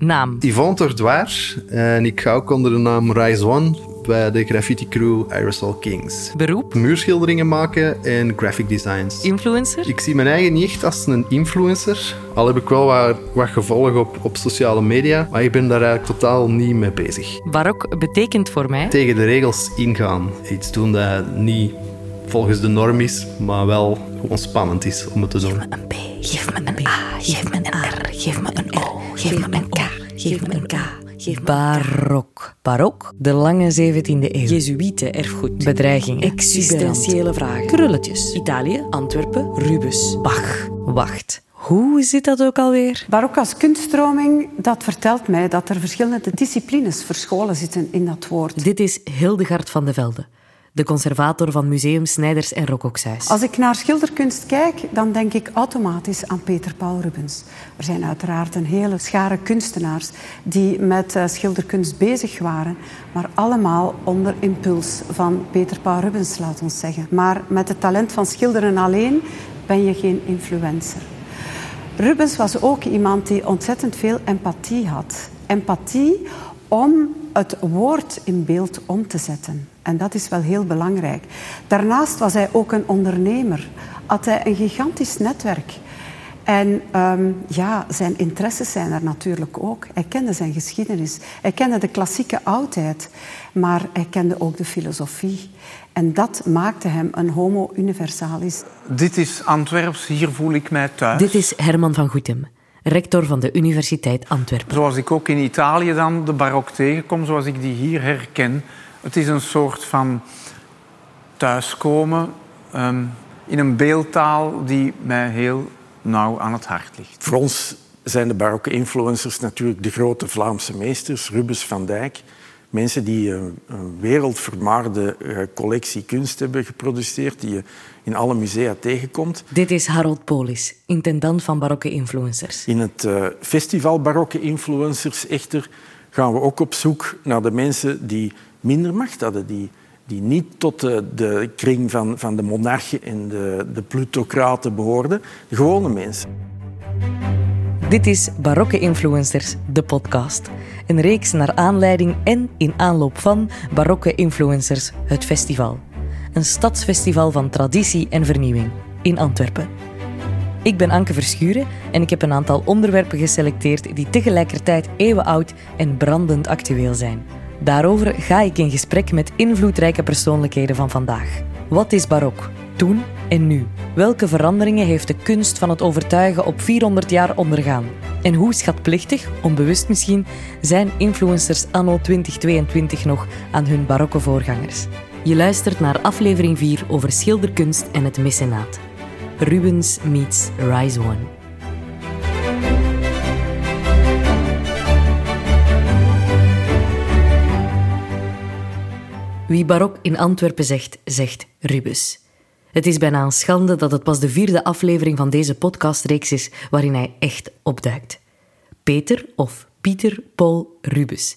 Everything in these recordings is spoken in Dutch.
Naam. Yvonne Tordoir. En ik ga ook onder de naam Rise One bij de graffiti crew Aerosol Kings. Beroep. Muurschilderingen maken en graphic designs. Influencer. Ik zie mijn eigen niet echt als een influencer. Al heb ik wel wat, wat gevolgen op, op sociale media, maar ik ben daar eigenlijk totaal niet mee bezig. Barok betekent voor mij Tegen de regels ingaan. Iets doen dat niet volgens de norm is, maar wel gewoon spannend is om het te doen. een B, geef me een A, geef me een R, geef me een O, geef me een K, geef me een K. Barok. Barok, de lange 17e eeuw. Jezuïeten erfgoed. Bedreigingen. Existentiële vragen. Krulletjes. Italië, Antwerpen, Rubens. Bach. Wacht. Hoe zit dat ook alweer? Barok als kunststroming, dat vertelt mij dat er verschillende disciplines verscholen zitten in dat woord. Dit is Hildegard van de Velde, de conservator van Museum Snijders en Rokokshuis. Als ik naar schilderkunst kijk, dan denk ik automatisch aan Peter Paul Rubens. Er zijn uiteraard een hele schare kunstenaars die met eh, schilderkunst bezig waren, maar allemaal onder impuls van Peter Paul Rubens, laat ons zeggen. Maar met het talent van schilderen alleen ben je geen influencer. Rubens was ook iemand die ontzettend veel empathie had. Empathie om het woord in beeld om te zetten. En dat is wel heel belangrijk. Daarnaast was hij ook een ondernemer. Had hij een gigantisch netwerk. En ehm, ja, zijn interesses zijn er natuurlijk ook. Hij kende zijn geschiedenis. Hij kende de klassieke oudheid. Maar hij kende ook de filosofie. En dat maakte hem een homo universalis. Dit is Antwerps, hier voel ik mij thuis. Dit is Herman van Goetem, rector van de Universiteit Antwerpen. Zoals ik ook in Italië dan de barok tegenkom, zoals ik die hier herken. Het is een soort van thuiskomen ehm, in een beeldtaal die mij heel nauw aan het hart ligt. Voor ons zijn de barokke influencers natuurlijk de grote Vlaamse meesters, Rubens van Dijk. Mensen die een, een wereldvermaarde eh, collectie kunst hebben geproduceerd, die je in alle musea tegenkomt. Dit is Harold Polis, intendant van barokke influencers. In het eh, festival Barokke Influencers echter gaan we ook op zoek naar de mensen die minder macht hadden, die, die niet tot de, kring van, van de monarchen en de, de plutocraten behoorden, de gewone mensen. Dit is Barokke Influencers, de podcast. Een reeks naar aanleiding en in aanloop van Barokke Influencers, het festival. Een stadsfestival van traditie en vernieuwing in Antwerpen. Ik ben Anke Verschuren en ik heb een aantal onderwerpen geselecteerd die tegelijkertijd eeuwenoud en brandend actueel zijn. Daarover ga ik in gesprek met invloedrijke persoonlijkheden van vandaag. Wat is barok? Toen en nu? Welke veranderingen heeft de kunst van het overtuigen op 400 jaar ondergaan? En hoe schatplichtig, onbewust misschien, zijn influencers anno 2022 nog aan hun barokke voorgangers? Je luistert naar aflevering 4 over schilderkunst en het mecenaat. Rubens meets Rise One. Wie barok in Antwerpen zegt, zegt Rubens. Het is bijna een schande dat het pas de vierde aflevering van deze podcastreeks is waarin hij echt opduikt. Peter of Pieter Paul Rubens,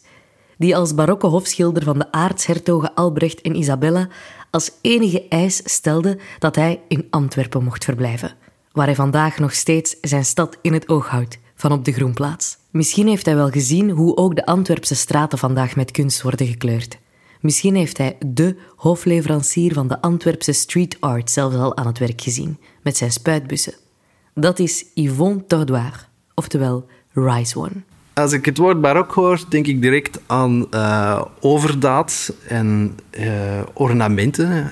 die als barokke hofschilder van de aartshertogen Albrecht en Isabella als enige eis stelde dat hij in Antwerpen mocht verblijven, waar hij vandaag nog steeds zijn stad in het oog houdt, van op de Groenplaats. Misschien heeft hij wel gezien hoe ook de Antwerpse straten vandaag met kunst worden gekleurd. Misschien heeft hij de hofleverancier van de Antwerpse street art zelfs al aan het werk gezien, met zijn spuitbussen. Dat is Yvonne Tordoir, oftewel Rise One. Als ik het woord barok hoor, denk ik direct aan eh, overdaad en eh, ornamenten.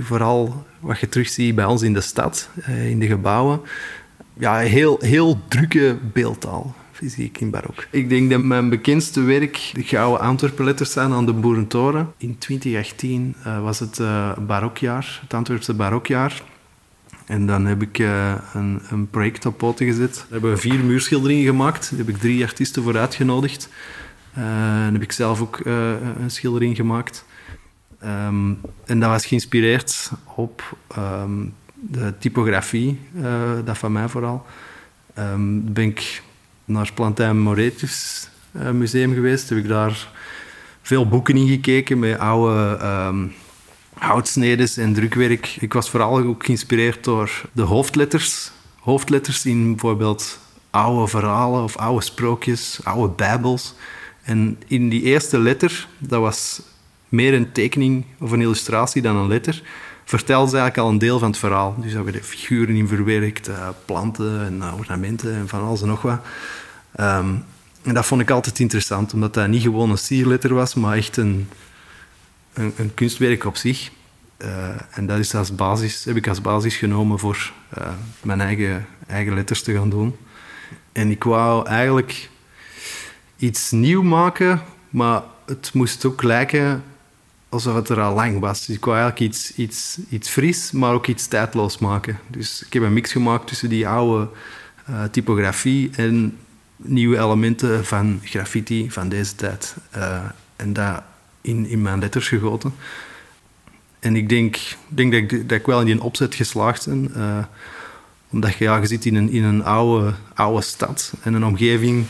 Vooral wat je terugziet bij ons in de stad, eh, in de gebouwen. Ja, heel, heel drukke beeldtaal ik in barok. Ik denk dat mijn bekendste werk de gouden Antwerpen-letters zijn aan de Boerentoren. In 2018 eh, was het eh, barokjaar, het Antwerpse barokjaar. En dan heb ik eh, een, een project op poten gezet. Daar hebben we vier muurschilderingen gemaakt. Daar heb ik drie artiesten voor uitgenodigd. Dan heb ik zelf ook een schildering gemaakt. Ehm, en dat was geïnspireerd op ehm, de typografie, dat van mij vooral. Ehm, ben ik naar het Plantijn Moretus eh, museum geweest. Heb ik daar veel boeken in gekeken met oude ehm, houtsnedes en drukwerk. Ik was vooral ook geïnspireerd door de hoofdletters. Hoofdletters in bijvoorbeeld oude verhalen of oude sprookjes, oude bijbels. En in die eerste letter, dat was meer een tekening of een illustratie dan een letter, vertelde ze eigenlijk al een deel van het verhaal. Dus daar werden figuren in verwerkt, uh, planten en uh, ornamenten en van alles en nog wat. Ehm, en dat vond ik altijd interessant, omdat dat niet gewoon een sierletter was, maar echt een, een, een kunstwerk op zich. Uh, en dat is als basis, heb ik als basis genomen voor mijn eigen, eigen letters te gaan doen. En ik wou eigenlijk iets nieuw maken, maar het moest ook lijken alsof het er al lang was. Dus ik wou eigenlijk iets, iets, iets fris, maar ook iets tijdloos maken. Dus ik heb een mix gemaakt tussen die oude uh, typografie en nieuwe elementen van graffiti van deze tijd. Uh, en dat in, in mijn letters gegoten. En ik denk, denk dat, ik, dat ik wel in die opzet geslaagd ben. Uh, omdat je, ja, je zit in een, in een oude, oude stad en een omgeving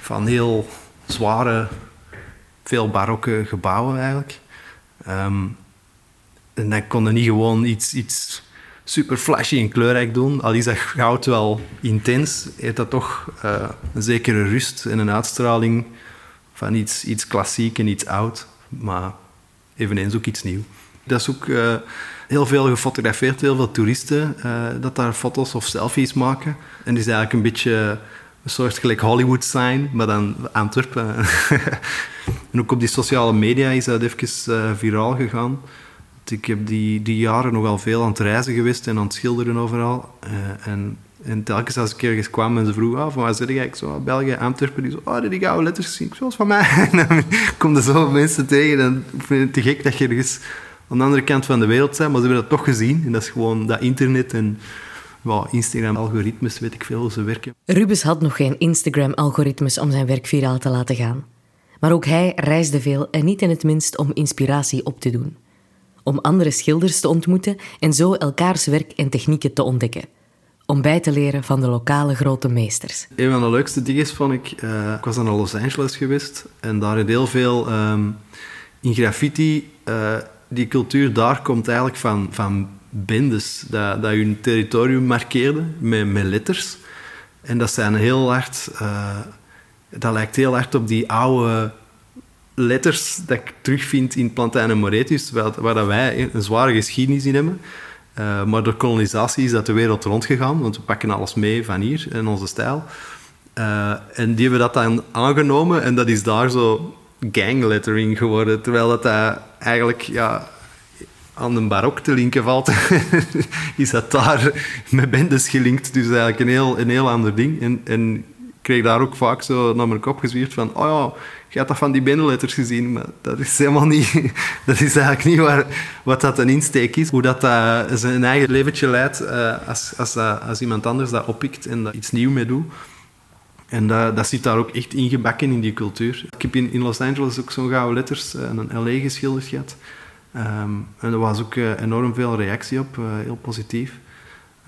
van heel zware, veel barokke gebouwen eigenlijk. Um, en dan kon je niet gewoon iets, iets super flashy en kleurrijk doen. Al is dat goud wel intens, heeft dat toch uh, een zekere rust en een uitstraling van iets, iets klassiek en iets oud, maar eveneens ook iets nieuw. Dat is ook uh, heel veel gefotografeerd, heel veel toeristen uh, dat daar foto's of selfies maken. En is eigenlijk een beetje een soort gelijk Hollywood sign, maar dan Antwerpen. en ook op die sociale media is dat even uh, viraal gegaan. Ik heb die, die jaren nogal veel aan het reizen geweest en aan het schilderen overal. Uh, en, en telkens als ik ergens kwam en ze vroeg, ah, van waar zit ik? zo, België, Antwerpen. Die zo, oh, die gouden letters gezien. Zoals van mij. en dan komen er zo mensen tegen en vind het te gek dat je ergens aan de andere kant van de wereld bent, maar ze hebben dat toch gezien. En dat is gewoon dat internet en well, Instagram-algoritmes, weet ik veel hoe ze werken. Rubens had nog geen Instagram-algoritmes om zijn werk viraal te laten gaan. Maar ook hij reisde veel en niet in het minst om inspiratie op te doen. Om andere schilders te ontmoeten en zo elkaars werk en technieken te ontdekken. Om bij te leren van de lokale grote meesters. Een van de leukste dingen vond ik, uh, ik was naar Los Angeles geweest en daar is heel veel um, in graffiti. Uh, die cultuur daar komt eigenlijk van, van bendes dat, dat hun territorium markeerden met, met letters. En dat zijn heel hard... Uh, dat lijkt heel hard op die oude letters dat ik terugvind in Plantijn en Moretus, waar, waar wij een zware geschiedenis in hebben. Uh, maar door kolonisatie is dat de wereld rondgegaan, want we pakken alles mee van hier in onze stijl. Uh, en die hebben dat dan aangenomen en dat is daar zo ganglettering geworden. Terwijl dat, dat eigenlijk ja, aan een barok te linken valt, is dat daar met bendes gelinkt. Dus eigenlijk een heel, een heel ander ding. En, en ik kreeg daar ook vaak zo naar mijn kop gezwierd van... Oh ja, je had dat van die bendenletters gezien. Maar dat is helemaal niet... Dat is eigenlijk niet waar, wat dat een insteek is. Hoe dat, uh, zijn eigen leventje leidt uh, als, als, uh, als iemand anders dat oppikt en daar iets nieuw mee doet. En dat, dat zit daar ook echt ingebakken in die cultuur. Ik heb in, in Los Angeles ook zo'n gouden letters en een L.A. geschilderd gehad. Um, en er was ook uh, enorm veel reactie op, uh, heel positief.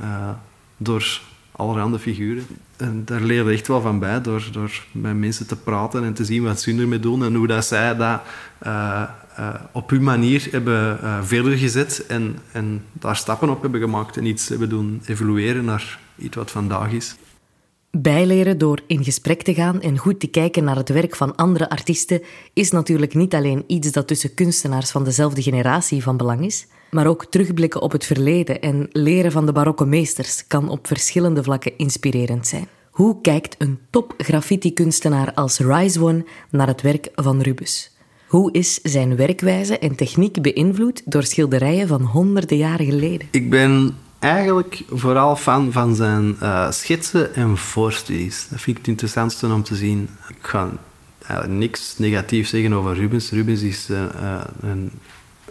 Uh, door allerhande figuren. En daar leerde echt wel van bij, door, door met mensen te praten en te zien wat ze ermee doen en hoe dat zij dat op hun manier hebben verder gezet en, en daar stappen op hebben gemaakt en iets hebben doen evolueren naar iets wat vandaag is. Bijleren door in gesprek te gaan en goed te kijken naar het werk van andere artiesten is natuurlijk niet alleen iets dat tussen kunstenaars van dezelfde generatie van belang is, maar ook terugblikken op het verleden en leren van de barokke meesters kan op verschillende vlakken inspirerend zijn. Hoe kijkt een top graffiti-kunstenaar als Rise One naar het werk van Rubens? Hoe is zijn werkwijze en techniek beïnvloed door schilderijen van honderden jaren geleden? Ik ben eigenlijk vooral fan van zijn uh, schetsen en voorstudies. Dat vind ik het interessantste om te zien. Ik ga eigenlijk niks negatiefs zeggen over Rubens. Rubens is uh, een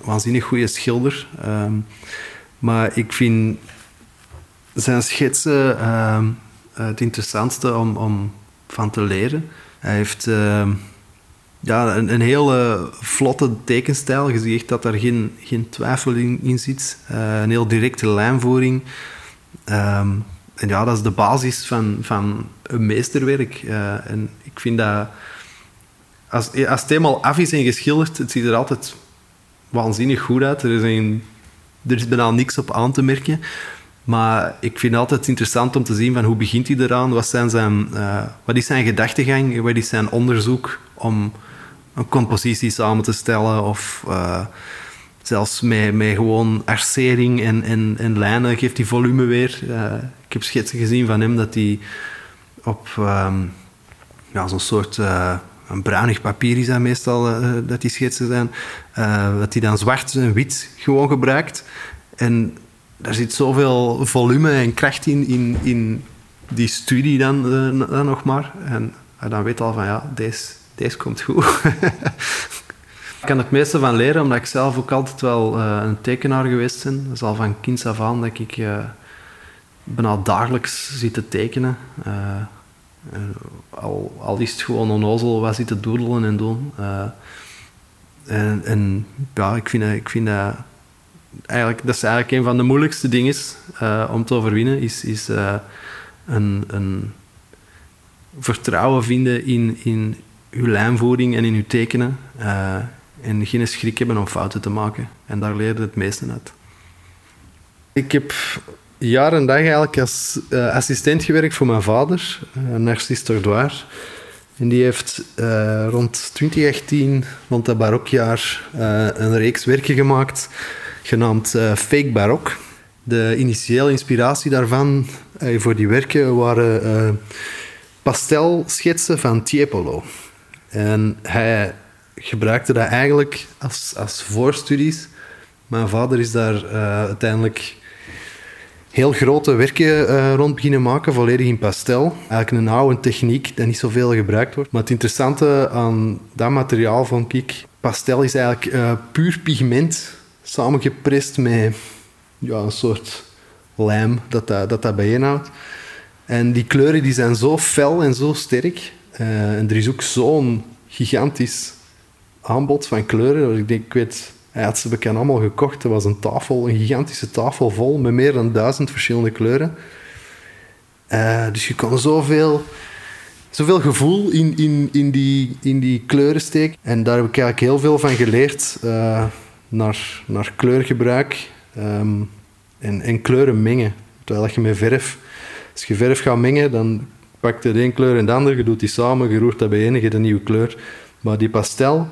waanzinnig goede schilder. Um, maar ik vind zijn schetsen um, het interessantste om, om van te leren. Hij heeft ehm, ja, een, hele vlotte tekenstijl. Je ziet echt dat daar geen, geen twijfel in, in zit. Uh, een heel directe lijnvoering. Um, en ja, dat is de basis van, van een meesterwerk. Uh, en ik vind dat... Als, als het eenmaal af is en geschilderd, het ziet er altijd waanzinnig goed uit. Er is, een, er is bijna niks op aan te merken. Maar ik vind het altijd interessant om te zien van hoe begint hij eraan, wat, zijn zijn, wat is zijn gedachtegang, wat is zijn onderzoek om een compositie samen te stellen of uh, zelfs met, met gewoon arcering en, en, en lijnen geeft hij volume weer. Uh, ik heb schetsen gezien van hem dat hij op um, ja, zo'n soort een bruinig papier is dat meestal dat die schetsen zijn, dat hij dan zwart en wit gewoon gebruikt. En daar zit zoveel volume en kracht in, in, in die studie dan, dan nog maar. En uh, dan weet al van ja, deze, deze komt goed. ik kan het meeste van leren, omdat ik zelf ook altijd wel uh, een tekenaar geweest ben. Dat is al van kinds af aan dat ik bijna dagelijks zit te tekenen. al, al is het gewoon onnozel wat zitten doodelen en doen. en, en ja, ik vind, ik vind dat eigenlijk, dat is eigenlijk een van de moeilijkste dingen uh, om te overwinnen, is, is uh, een, een, vertrouwen vinden in, in uw lijnvoering en in uw tekenen. Uh, en geen schrik hebben om fouten te maken. En daar leerde het meeste uit. Ik heb jaren en dag eigenlijk als assistent gewerkt voor mijn vader, een artist Dordoir. En die heeft rond 2018, rond dat barokjaar, een reeks werken gemaakt genaamd uh, Fake Barok. De initiële inspiratie daarvan uh, voor die werken waren uh, pastelschetsen van Tiepolo. En hij gebruikte dat eigenlijk als, als voorstudies. Mijn vader is daar uiteindelijk heel grote werken rond beginnen maken, volledig in pastel. Eigenlijk een oude techniek die niet zoveel gebruikt wordt. Maar het interessante aan dat materiaal vond ik... Pastel is eigenlijk puur pigment samengeprest met ja, een soort lijm dat dat, dat, dat bijeenhoudt. En die kleuren die zijn zo fel en zo sterk. Uh, en er is ook zo'n gigantisch aanbod van kleuren. Ik denk, ik weet, hij had ze bekend allemaal gekocht. Er was een tafel, een gigantische tafel vol met meer dan duizend verschillende kleuren. Uh, dus je kon zoveel, zoveel gevoel in, in, in, die, in die kleuren steken. En daar heb ik eigenlijk heel veel van geleerd. Uh, naar, naar kleurgebruik um, en, en kleuren mengen. Terwijl je met verf, als je verf gaat mengen, dan pak je de een kleur en de andere, je doet die samen, je roert dat bijeen en je hebt een nieuwe kleur. Maar die pastel,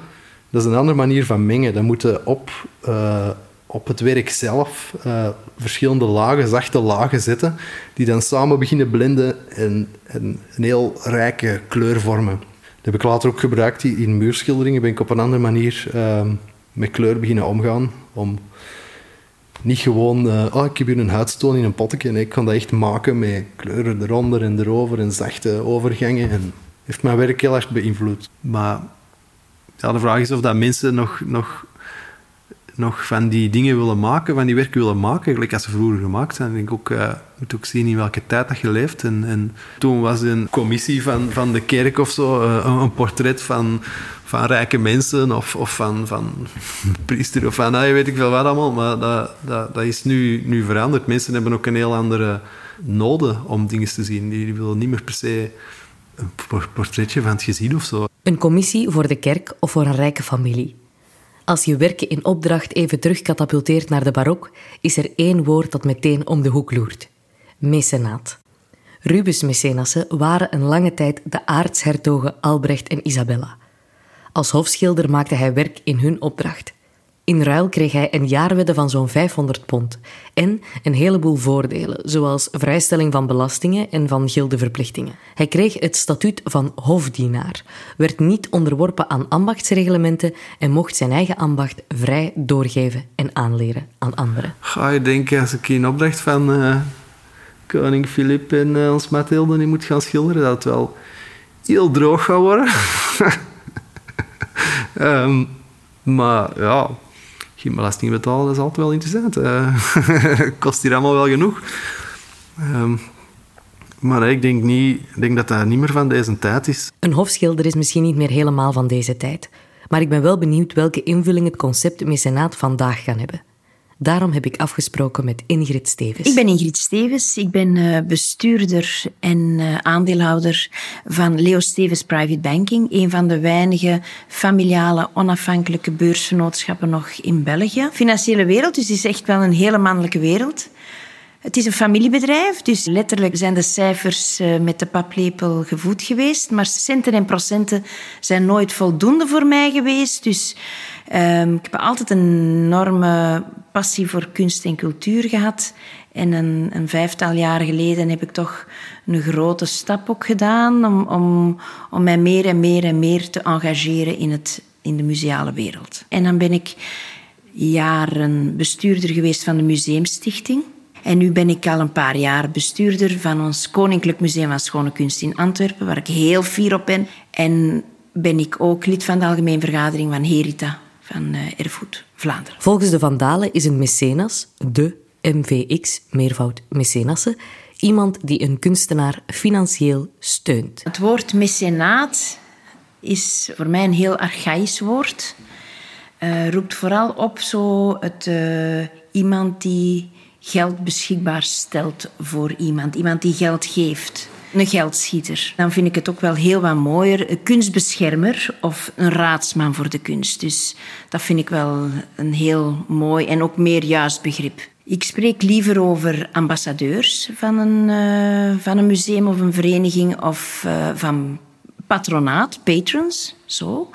dat is een andere manier van mengen. Dan moeten op, uh, op het werk zelf uh, verschillende lagen, zachte lagen zetten, die dan samen beginnen blenden en, en een heel rijke kleur vormen. Dat heb ik later ook gebruikt in muurschilderingen. Ben ik op een andere manier uh, met kleur beginnen omgaan. Om niet gewoon, oh, ik heb hier een huidstoon in een potje. Nee, ik kan dat echt maken met kleuren eronder en erover en zachte overgangen. En heeft mijn werk heel erg beïnvloed. Maar ja, de vraag is of dat mensen nog, nog, nog van die dingen willen maken, van die werken willen maken, gelijk als ze vroeger gemaakt zijn. Ik ook, uh, moet ook zien in welke tijd dat je leeft. En, en toen was een commissie van, van de kerk of zo, uh, een portret van, van rijke mensen of, of van, van priester of van, nou, weet ik veel wat allemaal. Maar dat, dat, dat is nu, nu veranderd. Mensen hebben ook een heel andere noden om dingen te zien. Die willen niet meer per se een portretje van het gezin of zo. Een commissie voor de kerk of voor een rijke familie. Als je werken in opdracht even terugkatapulteert naar de barok, is er één woord dat meteen om de hoek loert. Mecenaat. Rubens mecenassen waren een lange tijd de aartshertogen Albrecht en Isabella. Als hofschilder maakte hij werk in hun opdracht. In ruil kreeg hij een jaarwedde van zo'n 500 pond en een heleboel voordelen, zoals vrijstelling van belastingen en van gildeverplichtingen. Hij kreeg het statuut van hofdienaar, werd niet onderworpen aan ambachtsreglementen en mocht zijn eigen ambacht vrij doorgeven en aanleren aan anderen. Ga je denken, als ik in opdracht van uh, koning Filip en uh, ons Mathilde niet moet gaan schilderen, dat het wel heel droog gaat worden? um, maar ja, geen belasting betalen, dat is altijd wel interessant. Uh, kost hier allemaal wel genoeg. Um, maar ik denk, niet, ik denk dat dat niet meer van deze tijd is. Een hofschilder is misschien niet meer helemaal van deze tijd. Maar ik ben wel benieuwd welke invulling het concept mecenaat vandaag kan hebben. Daarom heb ik afgesproken met Ingrid Stevens. Ik ben Ingrid Stevens. Ik ben eh, bestuurder en eh, aandeelhouder van Leo Stevens Private Banking. Een van de weinige familiale onafhankelijke beursvernootschappen nog in België. Financiële wereld, dus is echt wel een hele mannelijke wereld. Het is een familiebedrijf, dus letterlijk zijn de cijfers eh, met de paplepel gevoed geweest. Maar centen en procenten zijn nooit voldoende voor mij geweest. Dus um, ik heb altijd een enorme passie voor kunst en cultuur gehad. En een, een, vijftal jaar geleden heb ik toch een grote stap ook gedaan om, om, om mij meer en meer en meer te engageren in, het, in de museale wereld. En dan ben ik jaren bestuurder geweest van de Museumstichting. En nu ben ik al een paar jaar bestuurder van ons Koninklijk Museum van Schone Kunst in Antwerpen, waar ik heel fier op ben. En ben ik ook lid van de Algemeen Vergadering van Herita van uh, Erfgoed Vlaanderen. Volgens de Vandalen is een mecenas, de MVX, meervoud mecenassen, iemand die een kunstenaar financieel steunt. Het woord mecenaat is voor mij een heel archaïsch woord. Uh, roept vooral op zo het, uh, iemand die geld beschikbaar stelt voor iemand. Iemand die geld geeft. Een geldschieter. Dan vind ik het ook wel heel wat mooier. Een kunstbeschermer of een raadsman voor de kunst. Dus dat vind ik wel een heel mooi en ook meer juist begrip. Ik spreek liever over ambassadeurs van een, uh, van een museum of een vereniging of uh, van patronaat, patrons, zo.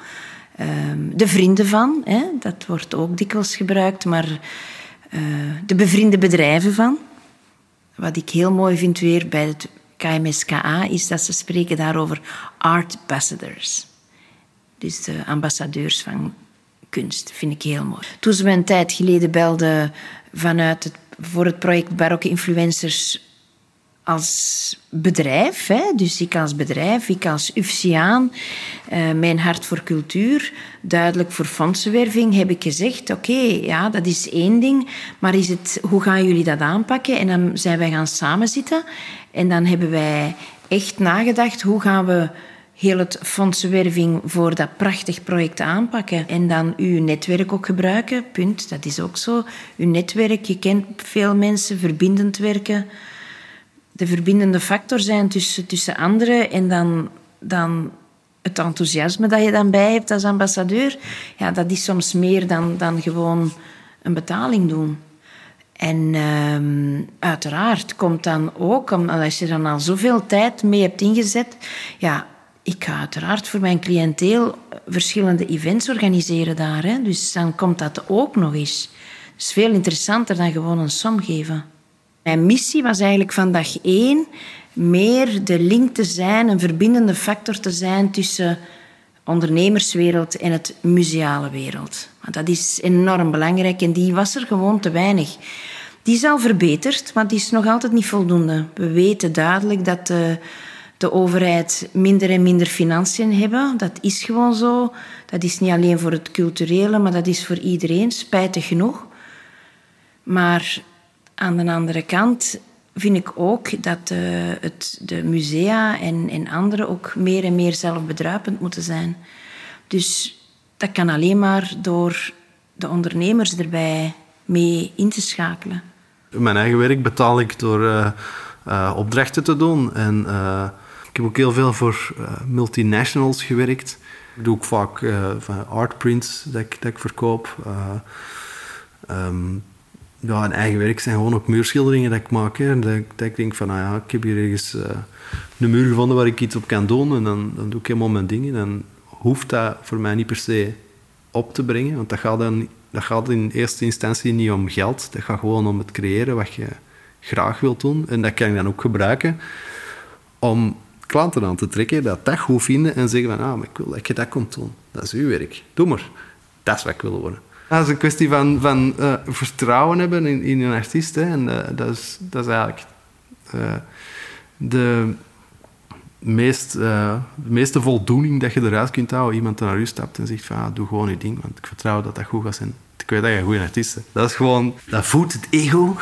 Uh, de vrienden van, hè, dat wordt ook dikwijls gebruikt, maar uh, de bevriende bedrijven van. Wat ik heel mooi vind weer bij het KMSKA is dat ze spreken daarover art ambassadors. Dus de ambassadeurs van kunst, vind ik heel mooi. Toen ze me een tijd geleden belden vanuit het, voor het project Barokke Influencers als bedrijf, hè, dus ik als bedrijf, ik als UFCiaan, uh, mijn hart voor cultuur, duidelijk voor fondsenwerving, heb ik gezegd, oké, ja, dat is één ding, maar is het, hoe gaan jullie dat aanpakken? En dan zijn wij gaan samenzitten en dan hebben wij echt nagedacht, hoe gaan we heel het fondsenwerving voor dat prachtig project aanpakken. En dan uw netwerk ook gebruiken, punt, dat is ook zo. Uw netwerk, je kent veel mensen, verbindend werken de verbindende factor zijn tussen, tussen anderen en dan, dan het enthousiasme dat je dan bij hebt als ambassadeur, ja, dat is soms meer dan, dan gewoon een betaling doen. En um, uiteraard komt dan ook, als je dan al zoveel tijd mee hebt ingezet, ja, ik ga uiteraard voor mijn cliënteel verschillende events organiseren daar. Hè. Dus dan komt dat ook nog eens. Dat is veel interessanter dan gewoon een som geven. Mijn missie was eigenlijk van dag één meer de link te zijn, een verbindende factor te zijn tussen ondernemerswereld en het museale wereld. Want dat is enorm belangrijk en die was er gewoon te weinig. Die is al verbeterd, maar die is nog altijd niet voldoende. We weten duidelijk dat de, de overheid minder en minder financiën hebben. Dat is gewoon zo. Dat is niet alleen voor het culturele, maar dat is voor iedereen, spijtig genoeg. Maar aan de andere kant vind ik ook dat uh, het, de musea en, en anderen ook meer en meer zelfbedruipend moeten zijn. Dus dat kan alleen maar door de ondernemers erbij mee in te schakelen. Mijn eigen werk betaal ik door uh, uh, opdrachten te doen. En ik heb ook heel veel voor multinationals gewerkt. Ik doe ook vaak artprints dat ik, dat verkoop. Um, ja, een eigen werk zijn gewoon ook muurschilderingen dat ik maak. Hè. Dat, ik denk van, nou ja, ik heb hier ergens uh, een muur gevonden waar ik iets op kan doen. En dan, dan doe ik helemaal mijn dingen. Dan hoeft dat voor mij niet per se op te brengen. Want dat gaat, dan, dat gaat in eerste instantie niet om geld. Dat gaat gewoon om het creëren wat je graag wilt doen. En dat kan ik dan ook gebruiken om klanten aan te trekken dat dat goed vinden en zeggen van, ah, ik wil dat je dat komt doen. Dat is uw werk. Doe maar. Dat is wat ik wil worden. Dat is een kwestie van, van uh, vertrouwen hebben in, in een artiest. En uh, dat, is, dat is eigenlijk uh, de, meest, de meeste voldoening dat je eruit kunt houden. Iemand naar u stapt en zegt van, ah, doe gewoon je ding, want ik vertrouw dat dat goed gaat zijn. Ik weet dat je een goede artiest bent. Dat is gewoon... Dat voedt het ego.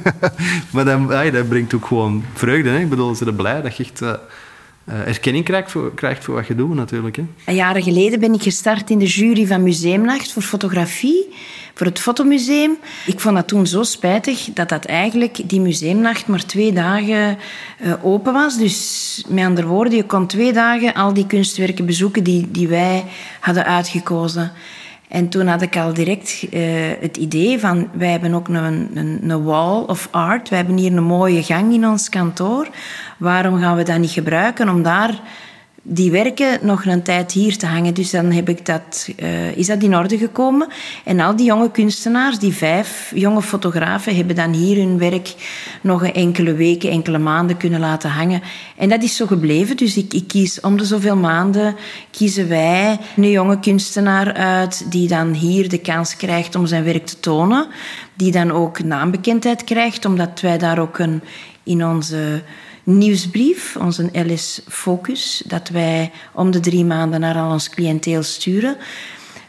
maar dat, dat brengt ook gewoon vreugde. Hè. Ik bedoel, ze zijn blij dat je echt uh, erkenning krijgt voor, krijgt wat je doet natuurlijk. Hè. Jaren geleden ben ik gestart in de jury van Museumnacht voor fotografie, voor het Fotomuseum. Ik vond dat toen zo spijtig dat dat eigenlijk, die museumnacht, maar twee dagen uh, open was. Dus met andere woorden, je kon twee dagen al die kunstwerken bezoeken die, die wij hadden uitgekozen. En toen had ik al direct uh, het idee van, wij hebben ook een, een, een, wall of art. Wij hebben hier een mooie gang in ons kantoor. Waarom gaan we dat niet gebruiken om daar die werken nog een tijd hier te hangen. Dus dan heb ik dat, uh, is dat in orde gekomen. En al die jonge kunstenaars, die vijf jonge fotografen, hebben dan hier hun werk nog enkele weken, enkele maanden kunnen laten hangen. En dat is zo gebleven. Dus ik, ik kies om de zoveel maanden, kiezen wij een jonge kunstenaar uit die dan hier de kans krijgt om zijn werk te tonen. Die dan ook naambekendheid krijgt, omdat wij daar ook een, in onze nieuwsbrief, onze LS Focus, dat wij om de drie maanden naar al ons cliënteel sturen,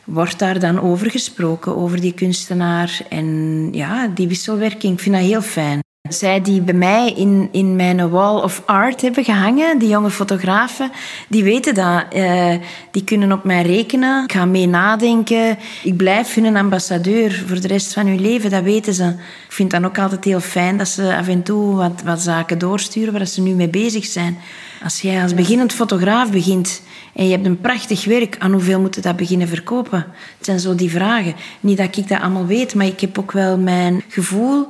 wordt daar dan over gesproken, over die kunstenaar. En ja, die wisselwerking, ik vind dat heel fijn. Zij die bij mij in, in mijn wall of art hebben gehangen, die jonge fotografen, die weten dat. Uh, die kunnen op mij rekenen. Ik ga mee nadenken. Ik blijf hun ambassadeur voor de rest van hun leven, dat weten ze. Ik vind dan ook altijd heel fijn dat ze af en toe wat, wat zaken doorsturen waar ze nu mee bezig zijn. Als jij als beginnend fotograaf begint en je hebt een prachtig werk, aan hoeveel moet je dat beginnen verkopen? Het zijn zo die vragen. Niet dat ik dat allemaal weet, maar ik heb ook wel mijn gevoel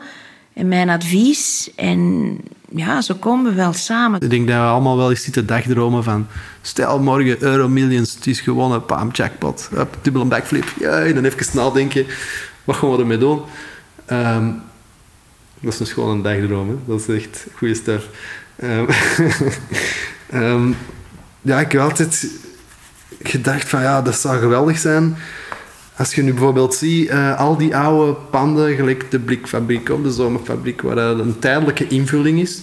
en mijn advies. En ja, zo komen we wel samen. Ik denk dat we allemaal wel eens zitten dagdromen van... Stel morgen Euro Millions, het is gewonnen, pam, jackpot. Up, dubbele backflip. Ja, dan even nadenken. Wat gaan we ermee doen? Um, dat is gewoon een dagdroom. Hè? Dat is echt goede stuff. Um, um, ja, ik heb altijd gedacht van... Ja, dat zou geweldig zijn als je nu bijvoorbeeld ziet, uh, al die oude panden, gelijk de blikfabriek of de zomerfabriek, waar dat een tijdelijke invulling is,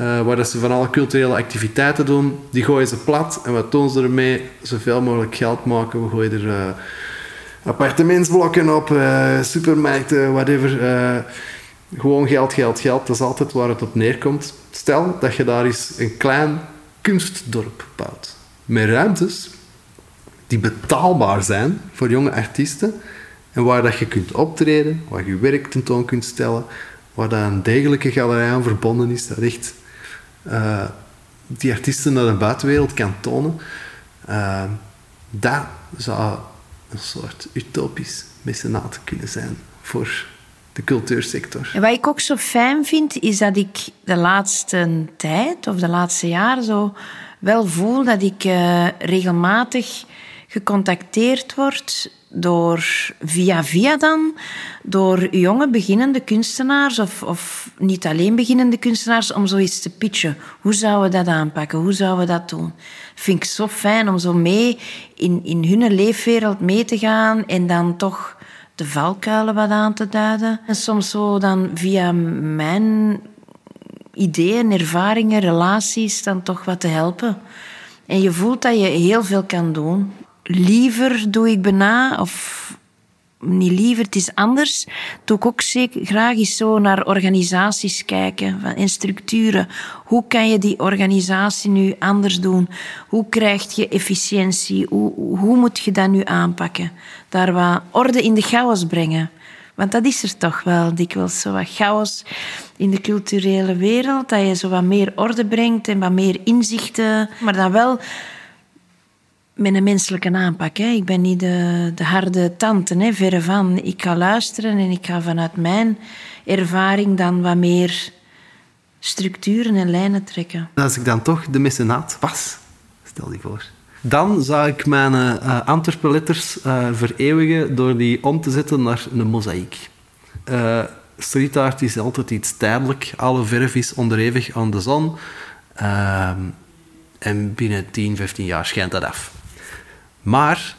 uh, waar dat ze van alle culturele activiteiten doen, die gooien ze plat. En wat doen ze ermee? Zoveel mogelijk geld maken. We gooien er uh, appartementsblokken op, supermarkten, whatever. gewoon geld, geld, geld. Dat is altijd waar het op neerkomt. Stel dat je daar eens een klein kunstdorp bouwt. Met ruimtes die betaalbaar zijn voor jonge artiesten en waar dat je kunt optreden, waar je werk tentoon kunt stellen, waar dat een degelijke galerij aan verbonden is, dat echt uh, die artiesten naar de buitenwereld kan tonen. Uh, dat zou een soort utopisch mecenaat kunnen zijn voor de cultuursector. En wat ik ook zo fijn vind, is dat ik de laatste tijd, of de laatste jaren, zo wel voel dat ik uh, regelmatig gecontacteerd wordt door via via dan door jonge beginnende kunstenaars of, of niet alleen beginnende kunstenaars om zoiets te pitchen. Hoe zouden we dat aanpakken? Hoe zouden we dat doen? Vind ik zo fijn om zo mee in, in hun leefwereld mee te gaan en dan toch de valkuilen wat aan te duiden. En soms zo dan via mijn ideeën, ervaringen, relaties dan toch wat te helpen. En je voelt dat je heel veel kan doen liever doe ik bijna, of niet liever, het is anders, doe ik ook zeker graag eens zo naar organisaties kijken en structuren. Hoe kan je die organisatie nu anders doen? Hoe krijg je efficiëntie? Hoe, hoe moet je dat nu aanpakken? Daar wat orde in de chaos brengen. Want dat is er toch wel dikwijls, zo wat chaos in de culturele wereld. Dat je zo wat meer orde brengt en wat meer inzichten. Maar dan wel met een menselijke aanpak. Hè. Ik ben niet de, de harde tante, hè, verre van. Ik ga luisteren en ik ga vanuit mijn ervaring dan wat meer structuren en lijnen trekken. Als ik dan toch de mecenaat was, stel je voor. Dan zou ik mijn uh, Antwerpen-letters uh, vereeuwigen door die om te zetten naar een mozaïek. Uh, street art is altijd iets tijdelijk. Alle verf is onderhevig aan de zon. Ehm, en binnen 10, 15 jaar schijnt dat af. Maar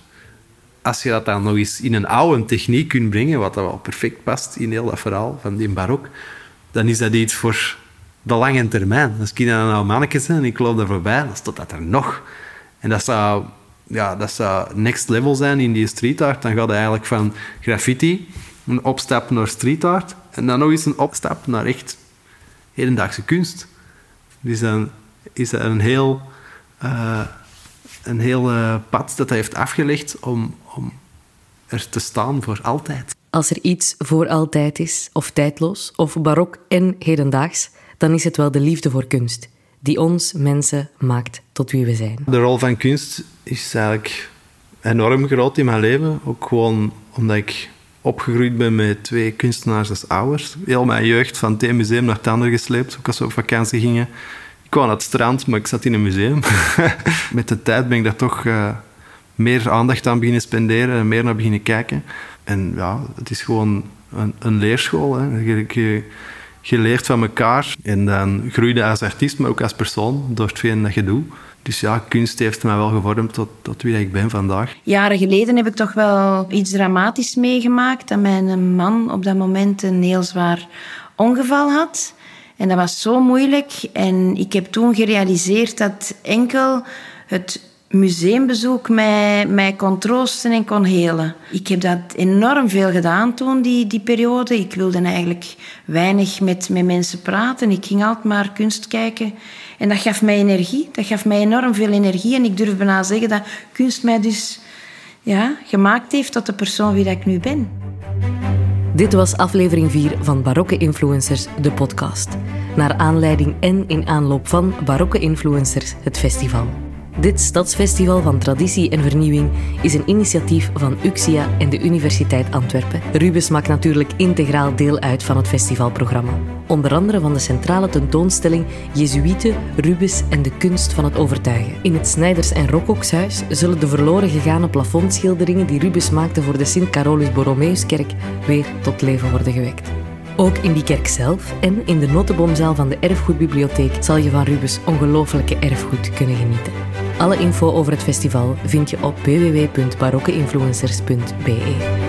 als je dat dan nog eens in een oude techniek kunt brengen, wat dat wel perfect past in heel dat verhaal van die barok, dan is dat iets voor de lange termijn. Als ik dan nou mannetje zijn en ik loop daar voorbij, dan staat dat er nog. En dat zou, ja, dat zou next level zijn in die street art. Dan gaat het eigenlijk van graffiti, een opstap naar street art, en dan nog eens een opstap naar echt hedendaagse kunst. Dus dan is dat een heel... Uh, een heel uh, pad dat hij heeft afgelegd om, om er te staan voor altijd. Als er iets voor altijd is, of tijdloos, of barok en hedendaags, dan is het wel de liefde voor kunst, die ons mensen maakt tot wie we zijn. De rol van kunst is eigenlijk enorm groot in mijn leven. Ook gewoon omdat ik opgegroeid ben met twee kunstenaars als ouders. Heel mijn jeugd van het een museum naar het andere gesleept, ook als we op vakantie gingen. Kwam naar het strand, maar ik zat in een museum. met de tijd ben ik daar toch uh, meer aandacht aan beginnen spenderen en meer naar beginnen kijken. En ja, het is gewoon een, een leerschool. Hè. Je, leert van elkaar en dan groei je als artiest, maar ook als persoon door hetgeen dat je doet. Dus ja, kunst heeft mij wel gevormd tot, tot wie ik ben vandaag. Jaren geleden heb ik toch wel iets dramatisch meegemaakt. Dat mijn man op dat moment een heel zwaar ongeval had. En dat was zo moeilijk. En ik heb toen gerealiseerd dat enkel het museumbezoek mij, mij kon troosten en kon helen. Ik heb dat enorm veel gedaan toen, die, die periode. Ik wilde eigenlijk weinig met, met mensen praten. Ik ging altijd maar kunst kijken. En dat gaf mij energie. Dat gaf mij enorm veel energie. En ik durf bijna zeggen dat kunst mij dus ja, gemaakt heeft tot de persoon wie dat ik nu ben. Dit was aflevering 4 van Barokke Influencers, de podcast. Naar aanleiding en in aanloop van Barokke Influencers, het festival. Dit Stadsfestival van Traditie en Vernieuwing is een initiatief van UXIA en de Universiteit Antwerpen. Rubens maakt natuurlijk integraal deel uit van het festivalprogramma. Onder andere van de centrale tentoonstelling Jezuïeten, Rubens en de kunst van het overtuigen. In het Snijders- en Rokokshuis zullen de verloren gegane plafondschilderingen die Rubens maakte voor de Sint-Carolus Borromeuskerk weer tot leven worden gewekt. Ook in die kerk zelf en in de notenboomzaal van de Erfgoedbibliotheek zal je van Rubens ongelooflijke erfgoed kunnen genieten. Alle info over het festival vind je op www.barokkeinfluencers.be.